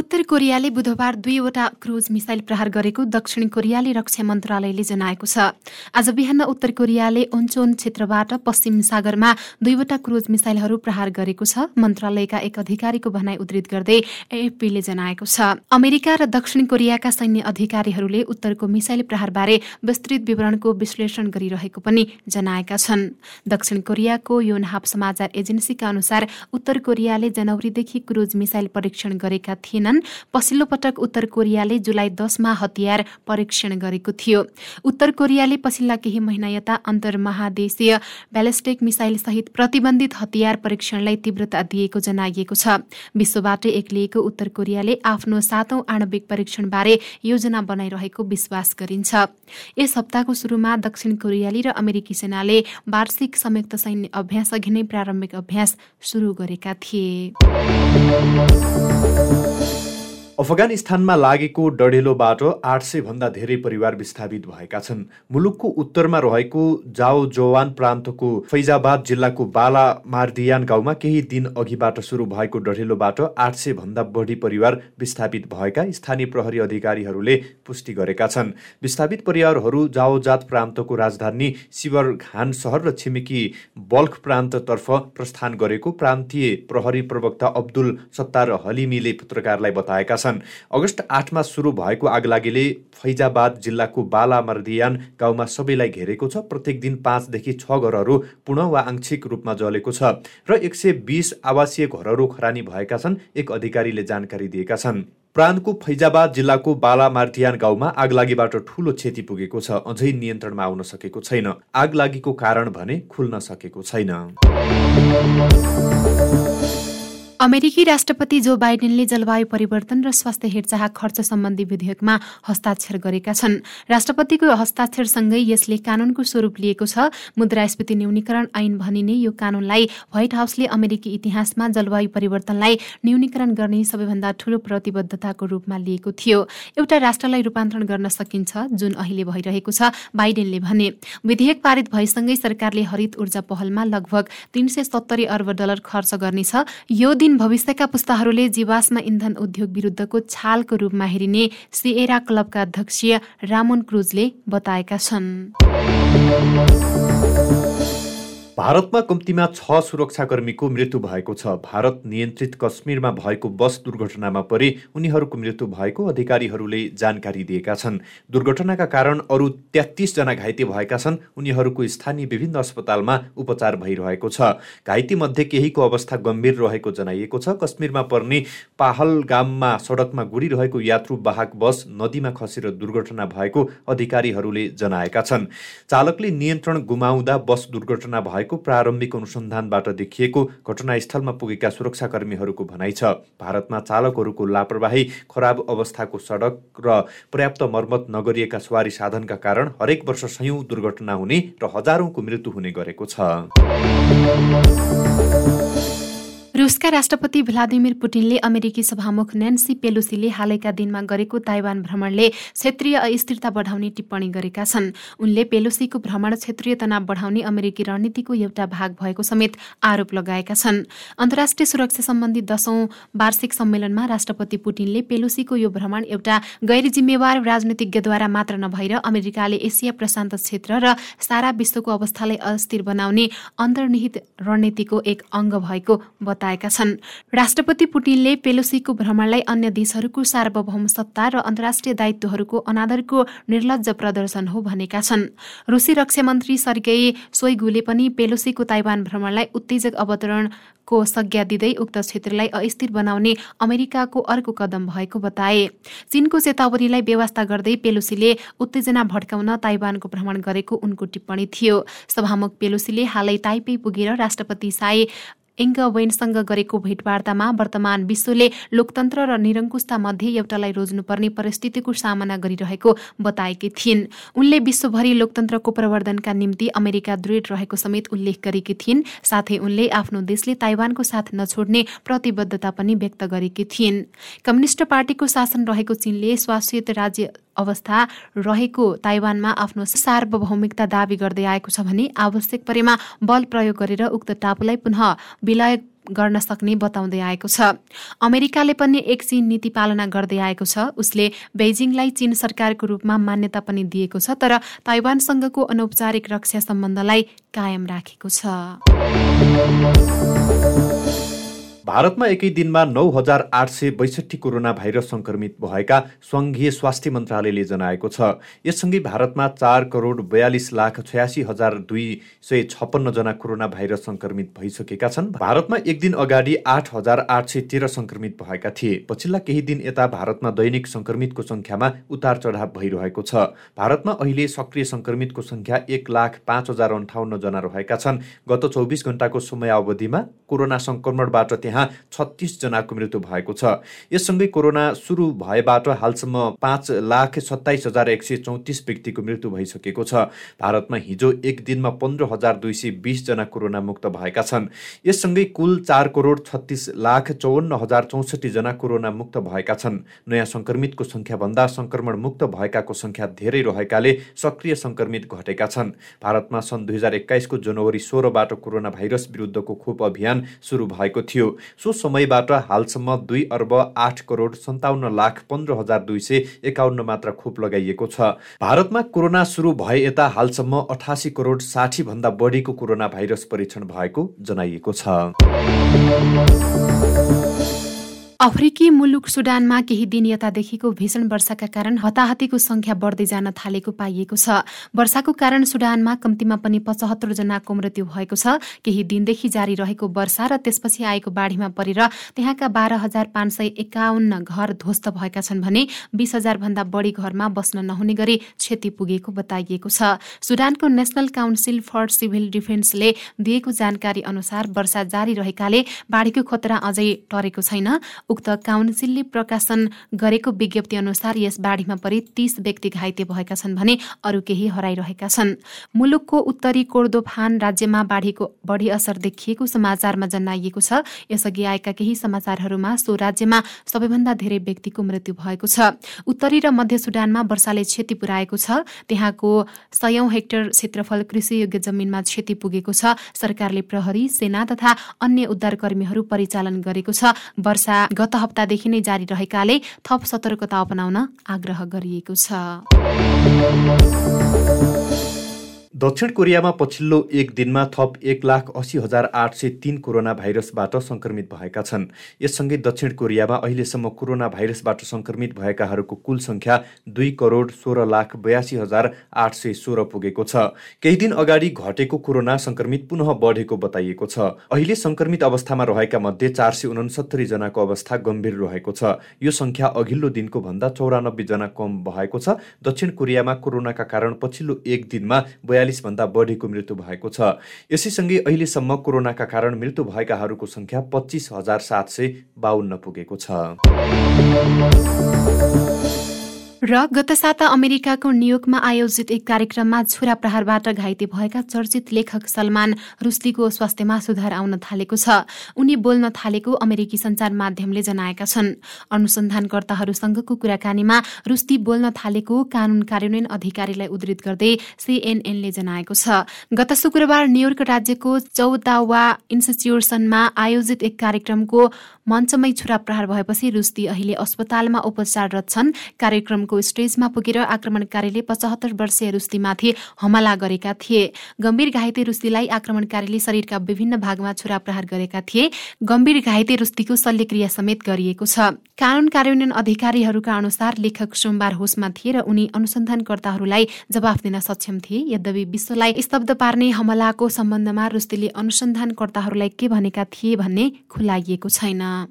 उत्तर कोरियाले बुधबार दुईवटा क्रुज मिसाइल प्रहार गरेको दक्षिण कोरियाली रक्षा मन्त्रालयले जनाएको छ। आज बिहान उत्तर कोरियाले ओन्चोन क्षेत्रबाट पश्चिम सागरमा दुईवटा क्रुज मिसाइलहरू प्रहार गरेको छ। मन्त्रालयका एक अधिकारीको भनाई उद्धृत गर्दै एएफपीले जनाएको छ। अमेरिका र दक्षिण कोरियाका सैन्य अधिकारीहरूले उत्तरको मिसाइल प्रहारबारे विस्तृत विवरणको विश्लेषण गरिरहेको पनि जनाएका छन्। दक्षिण कोरियाको योनहाप समाचार एजेन्सीका अनुसार उत्तर कोरियाले जनवरीदेखि क्रुज मिसाइल परीक्षण गरेका पछिल्लो पटक उत्तर कोरियाले जुलाई दसमा हतियार परीक्षण गरेको थियो। उत्तर कोरियाले पछिल्ला केही महिना यता अन्तर्महादेशीय ब्यालिस्टिक मिसाइल सहित प्रतिबन्धित हतियार परीक्षणलाई तीव्रता दिएको जनाइएको छ। विश्वबाटै एक्लिएको उत्तर कोरियाले आफ्नो सातौं आणविक परीक्षणबारे योजना बनाइरहेको विश्वास गरिन्छ। यस हप्ताको सुरुमा दक्षिण कोरियाली र अमेरिकी सेनाले वार्षिक संयुक्त सैन्य अभ्यास अघि नै प्रारम्भिक अभ्यास सुरु गरेका थिए। अफगानिस्तानमा लागेको डढेलोबाट आठ सय भन्दा धेरै परिवार विस्थापित भएका छन्। मुलुकको उत्तरमा रहेको जाओ जोवान प्रान्तको फैजाबाद जिल्लाको बाला मार्दियान गाउँमा केही दिन अघिबाट सुरु भएको डढेलोबाट आठ सय भन्दा बढी परिवार विस्थापित भएका स्थानीय प्रहरी अधिकारीहरूले पुष्टि गरेका छन्। विस्थापित परिवारहरू जाओजात प्रान्तको राजधानी शिवरघान सहर र छिमेकी बल्ख प्रान्ततर्फ प्रस्थान गरेको प्रान्तीय प्रहरी प्रवक्ता अब्दुल सत्तार हलिमीले पत्रकारलाई बताएका छन्। छन्। अगस्त आठमा सुरु भएको आगलागीले फैजाबाद जिल्लाको बाला मर्दियान गाउँमा सबैलाई घेरेको छ। प्रत्येक दिन पाँचदेखि छ घरहरू पुनः वा आंशिक रूपमा जलेको छ र एक सय बिस आवासीय घरहरू खरानी भएका छन् एक अधिकारीले जानकारी दिएका छन्। प्रान्तको फैजाबाद जिल्लाको बाला मार्टियान गाउँमा आगलागीबाट ठूलो क्षति पुगेको छ अझै नियन्त्रणमा आउन सकेको छैन। आगलागीको कारण भने खुल्न सकेको छैन। अमेरिकी राष्ट्रपति जो बाइडेनले जलवायु परिवर्तन र स्वास्थ्य हेरचाह खर्च सम्बन्धी विधेयकमा हस्ताक्षर गरेका छन्। राष्ट्रपतिको हस्ताक्षरसँगै यसले कानूनको स्वरूप लिएको छ। मुद्रास्फीति न्यूनीकरण ऐन भनिने यो कानूनलाई व्हाइट हाउसले अमेरिकी इतिहासमा जलवायु परिवर्तनलाई न्यूनीकरण गर्ने सबैभन्दा ठूलो प्रतिबद्धताको रूपमा लिएको थियो। एउटा राष्ट्रलाई रूपान्तरण गर्न सकिन्छ जुन अहिले भइरहेको छ बाइडेनले भने। विधेयक पारित भएसँगै सरकारले हरित ऊर्जा पहलमा लगभग तीन सय सत्तरी अर्ब डलर खर्च गर्नेछ। यो भविष्यका पुस्ताहरूले जीवाश्म इन्धन उद्योग विरुद्धको छालको रूपमा हेरिने सिएरा क्लबका अध्यक्ष रामोन क्रुजले बताएका छन्। भारतमा कम्तीमा छ सुरक्षाकर्मीको मृत्यु भएको छ। भारत नियन्त्रित कश्मीरमा भएको बस दुर्घटनामा परि उनीहरूको मृत्यु भएको अधिकारीहरूले जानकारी दिएका छन्। दुर्घटनाका कारण अरू तेत्तिसजना घाइते भएका छन्। उनीहरूको स्थानीय विभिन्न अस्पतालमा उपचार भइरहेको छ। घाइतेमध्ये केहीको अवस्था गम्भीर रहेको जनाइएको छ। कश्मीरमा पर्ने पाहलगाममा सडकमा गुडिरहेको यात्रुवाहक बस नदीमा खसेर दुर्घटना भएको अधिकारीहरूले जनाएका छन्। चालकले नियन्त्रण गुमाउँदा बस दुर्घटना भएको भएको प्रारम्भिक अनुसन्धानबाट देखिएको घटनास्थलमा पुगेका सुरक्षाकर्मीहरूको भनाइ छ। भारतमा चालकहरूको लापरवाही खराब अवस्थाको सडक र पर्याप्त मर्मत नगरिएका सवारी साधनका कारण हरेक वर्ष सयौं दुर्घटना हुने र हजारौंको मृत्यु हुने गरेको छ। रुसका राष्ट्रपति भ्लादिमिर पुटिनले अमेरिकी सभामुख नेन्सी पेलुसीले हालैका दिनमा गरेको ताइवान भ्रमणले क्षेत्रीय अस्थिरता बढाउने टिप्पणी गरेका छन्। उनले पेलुसीको भ्रमण क्षेत्रीय तनाव बढाउने अमेरिकी रणनीतिको एउटा भाग भएको समेत आरोप लगाएका छन्। अन्तर्राष्ट्रिय सुरक्षा सम्बन्धी दशौं वार्षिक सम्मेलनमा राष्ट्रपति पुटिनले पेलुसीको यो भ्रमण एउटा गैर जिम्मेवार राजनीतिज्ञद्वारा मात्र नभएर अमेरिकाले एसिया प्रशान्त क्षेत्र र सारा विश्वको अवस्थालाई अस्थिर बनाउने अन्तर्निहित रणनीतिको एक अङ्ग भएको बताए बताएका छन्। राष्ट्रपति पुटिनले पेलोसीको भ्रमणलाई अन्य देशहरूको सार्वभौम सत्ता र अन्तर्राष्ट्रिय दायित्वहरूको अनादरको निर्लज प्रदर्शन हो भनेका छन्। रुसी रक्षा मन्त्री सर्गेई सोइगुले पनि पेलोसीको ताइवान भ्रमणलाई उत्तेजक अवतरण को संज्ञा दिँदै उक्त क्षेत्रलाई अस्थिर बनाउने अमेरिकाको अर्को कदम भएको बताए। चीनको चेतावनीलाई व्यवस्था गर्दै पेलोसीले उत्तेजना भड्काउन ताइवानको भ्रमण गरेको उनको टिप्पणी थियो। सभामुख पेलोसीले हालै ताइपे पुगेर राष्ट्रपति साई एङ्ग वेनसँग गरेको भेटवार्तामा वर्तमान विश्वले लोकतन्त्र र निरङ्कुशता मध्ये एउटालाई रोज्नुपर्ने परिस्थितिको सामना गरिरहेको बताएकी थिइन्। उनले विश्वभरि लोकतन्त्रको प्रवर्धनका निम्ति अमेरिका दृढ रहेको समेत उल्लेख गरेकी थिइन्। साथै उनले आफ्नो देशले ताइवानको साथ नछोड्ने प्रतिबद्धता पनि व्यक्त गरेकी थिइन्। कम्युनिष्ट पार्टीको शासन रहेको चीनले शासित राज्य अवस्था रहेको ताइवानमा आफ्नो सार्वभौमिकता दावी गर्दै आएको छ भने आवश्यक परेमा बल प्रयोग गरेर उक्त टापुलाई पुनः विलय गर्न सक्ने बताउँदै आएको छ। अमेरिकाले पनि एक चीन नीति पालना गर्दै आएको छ। उसले बेजिङलाई चीन सरकारको रूपमा मान्यता पनि दिएको छ तर ताइवानसँगको अनौपचारिक रक्षा सम्बन्धलाई कायम राखेको छ। भारतमा एकै दिनमा नौ हजार आठ सय बैसठी कोरोना भाइरस सङ्क्रमित भएका सङ्घीय स्वास्थ्य मन्त्रालयले जनाएको छ। यससँगै भारतमा चार करोड बयालिस लाख छयासी हजार दुई सय छप्पन्नजना कोरोना भाइरस सङ्क्रमित भइसकेका छन्। भारतमा एक दिन अगाडि आठ हजार आठ सय तेह्र सङ्क्रमित भएका थिए। पछिल्ला केही दिन यता भारतमा दैनिक सङ्क्रमितको सङ्ख्यामा उतार चढाव भइरहेको छ। भारतमा अहिले सक्रिय सङ्क्रमितको सङ्ख्या एक लाख पाँच हजार अन्ठाउन्नजना रहेका छन्। गत चौबिस घन्टाको समय अवधिमा कोरोना सङ्क्रमणबाट त्यहाँ छत्तिसजनाको मृत्यु भएको छ। यससँगै कोरोना सुरु भएबाट हालसम्म पाँच लाख सत्ताइस हजार एक सय चौतिस व्यक्तिको मृत्यु भइसकेको छ। भारतमा हिजो एक दिनमा पन्ध्र हजार दुई सय बिसजना कोरोना मुक्त भएका छन्। यससँगै कुल चार करोड छत्तिस लाख चौवन्न हजार चौसठीजना कोरोना मुक्त भएका छन्। नयाँ सङ्क्रमितको सङ्ख्याभन्दा सङ्क्रमण मुक्त भएकाको सङ्ख्या धेरै रहेकाले सक्रिय सङ्क्रमित घटेका छन्। भारतमा सन् दुई हजार एक्काइसको जनवरी सोह्रबाट कोरोना भाइरस विरुद्धको खोप अभियान सुरु भएको थियो। सो समयबाट हालसम्म दुई अर्ब आठ करोड सन्ताउन्न लाख पन्ध्र हजार दुई सय एकाउन्न मात्र खोप लगाइएको छ। भारतमा कोरोना सुरु भए यता हालसम्म अठासी करोड साठी भन्दा बढीको कोरोना भाइरस परीक्षण भएको जनाइएको छ। अफ्रिकी मुलुक सुडानमा केही दिन यतादेखिको भीषण वर्षाका कारण हताहतीको संख्या बढ्दै जान थालेको पाइएको छ। वर्षाको कारण सुडानमा कम्तीमा पनि पचहत्तर जनाको मृत्यु भएको छ। केही दिनदेखि जारी रहेको वर्षा र त्यसपछि आएको बाढीमा परेर त्यहाँका बाह्र हजार पाँच सय एकाउन्न घर ध्वस्त भएका छन् भने बीस हजार भन्दा बढी घरमा बस्न नहुने गरी क्षति पुगेको बताइएको छ। सुडानको नेसनल काउन्सिल फर सिभिल डिफेन्सले दिएको जानकारी अनुसार वर्षा जारी रहेकाले बाढीको खतरा अझै टरेको छैन। उक्त काउन्सिलले प्रकाशन गरेको विज्ञप्ति अनुसार यस बाढीमा परि तीस व्यक्ति घाइते भएका छन् भने अरू केही हराइरहेका छन्। मुलुकको उत्तरी कोर्दोफान राज्यमा बाढीको बढी असर देखिएको समाचारमा जनाइएको छ। यसअघि आएका केही समाचारहरूमा सो राज्यमा सबैभन्दा धेरै व्यक्तिको मृत्यु भएको छ। उत्तरी र मध्य सुडानमा वर्षाले क्षति पुर्याएको छ। त्यहाँको सयौं हेक्टर क्षेत्रफल कृषियोग्य जमिनमा क्षति पुगेको छ। सरकारले प्रहरी सेना तथा अन्य उद्धारकर्मीहरू परिचालन गरेको छ। वर्षा गत हप्तादेखि नै जारी रहेकाले थप सतर्कता अपनाउन आग्रह गरिएको छ। दक्षिण कोरियामा पछिल्लो एक दिनमा थप एक लाख अस्सी हजार आठ सय तिन कोरोना भाइरसबाट सङ्क्रमित भएका छन्। यससँगै दक्षिण कोरियामा अहिलेसम्म कोरोना भाइरसबाट सङ्क्रमित भएकाहरूको कुल सङ्ख्या दुई करोड सोह्र लाख बयासी हजार आठ सय सोह्र पुगेको छ। केही दिन अगाडि घटेको कोरोना सङ्क्रमित पुनः बढेको बताइएको छ। अहिले सङ्क्रमित अवस्थामा रहेका मध्ये चार सय उनसत्तरी जनाको अवस्था गम्भीर रहेको छ। यो सङ्ख्या अघिल्लो दिनको भन्दा चौरानब्बे जना कम भएको छ। दक्षिण कोरियामा कोरोनाका कारण पछिल्लो एक दिनमा भन्दा बढीको मृत्यु भएको छ। यसैसँगै अहिलेसम्म कोरोनाका कारण मृत्यु भएकाहरूको सङ्ख्या पच्चिस हजार सात सय बाहन्न पुगेको छ। र गत साता अमेरिकाको न्युयोर्कमा आयोजित एक कार्यक्रममा छुरा प्रहारबाट घाइते भएका चर्चित लेखक सलमान रुस्तीको स्वास्थ्यमा सुधार आउन थालेको छ। उनी बोल्न थालेको अमेरिकी सञ्चार माध्यमले जनाएका छन्। अनुसन्धानकर्ताहरूसँगको कुराकानीमा रुस्ती बोल्न थालेको कानून कार्यान्वयन अधिकारीलाई उद्धित गर्दै सीएनएनले जनाएको छ। गत शुक्रबार न्युयोर्क राज्यको चौतावा इन्स्टिच्युसनमा आयोजित एक कार्यक्रमको मञ्चमै छुरा प्रहार भएपछि रुस्ती अहिले अस्पतालमा उपचाररत छन्। कार्यक्रमको स्टेजमा पुगेर आक्रमणकारीले पचहत्तर वर्षीय रुस्तीमाथि हमला गरेका थिए। गम्भीर घाइते रुस्तीलाई आक्रमणकारीले शरीरका विभिन्न भागमा छुरा प्रहार गरेका थिए। गम्भीर घाइते रुस्तीको शल्यक्रिया समेत गरिएको छ। कानून कार्यान्वयन अधिकारीहरूका अनुसार लेखक सोमबार होसमा थिए र उनी अनुसन्धानकर्ताहरूलाई जवाफ दिन सक्षम थिए। यद्यपि विश्वलाई स्तब्ध पार्ने हमलाको सम्बन्धमा रुस्तीले अनुसन्धानकर्ताहरूलाई के भनेका थिए भन्ने खुलाइएको छैन।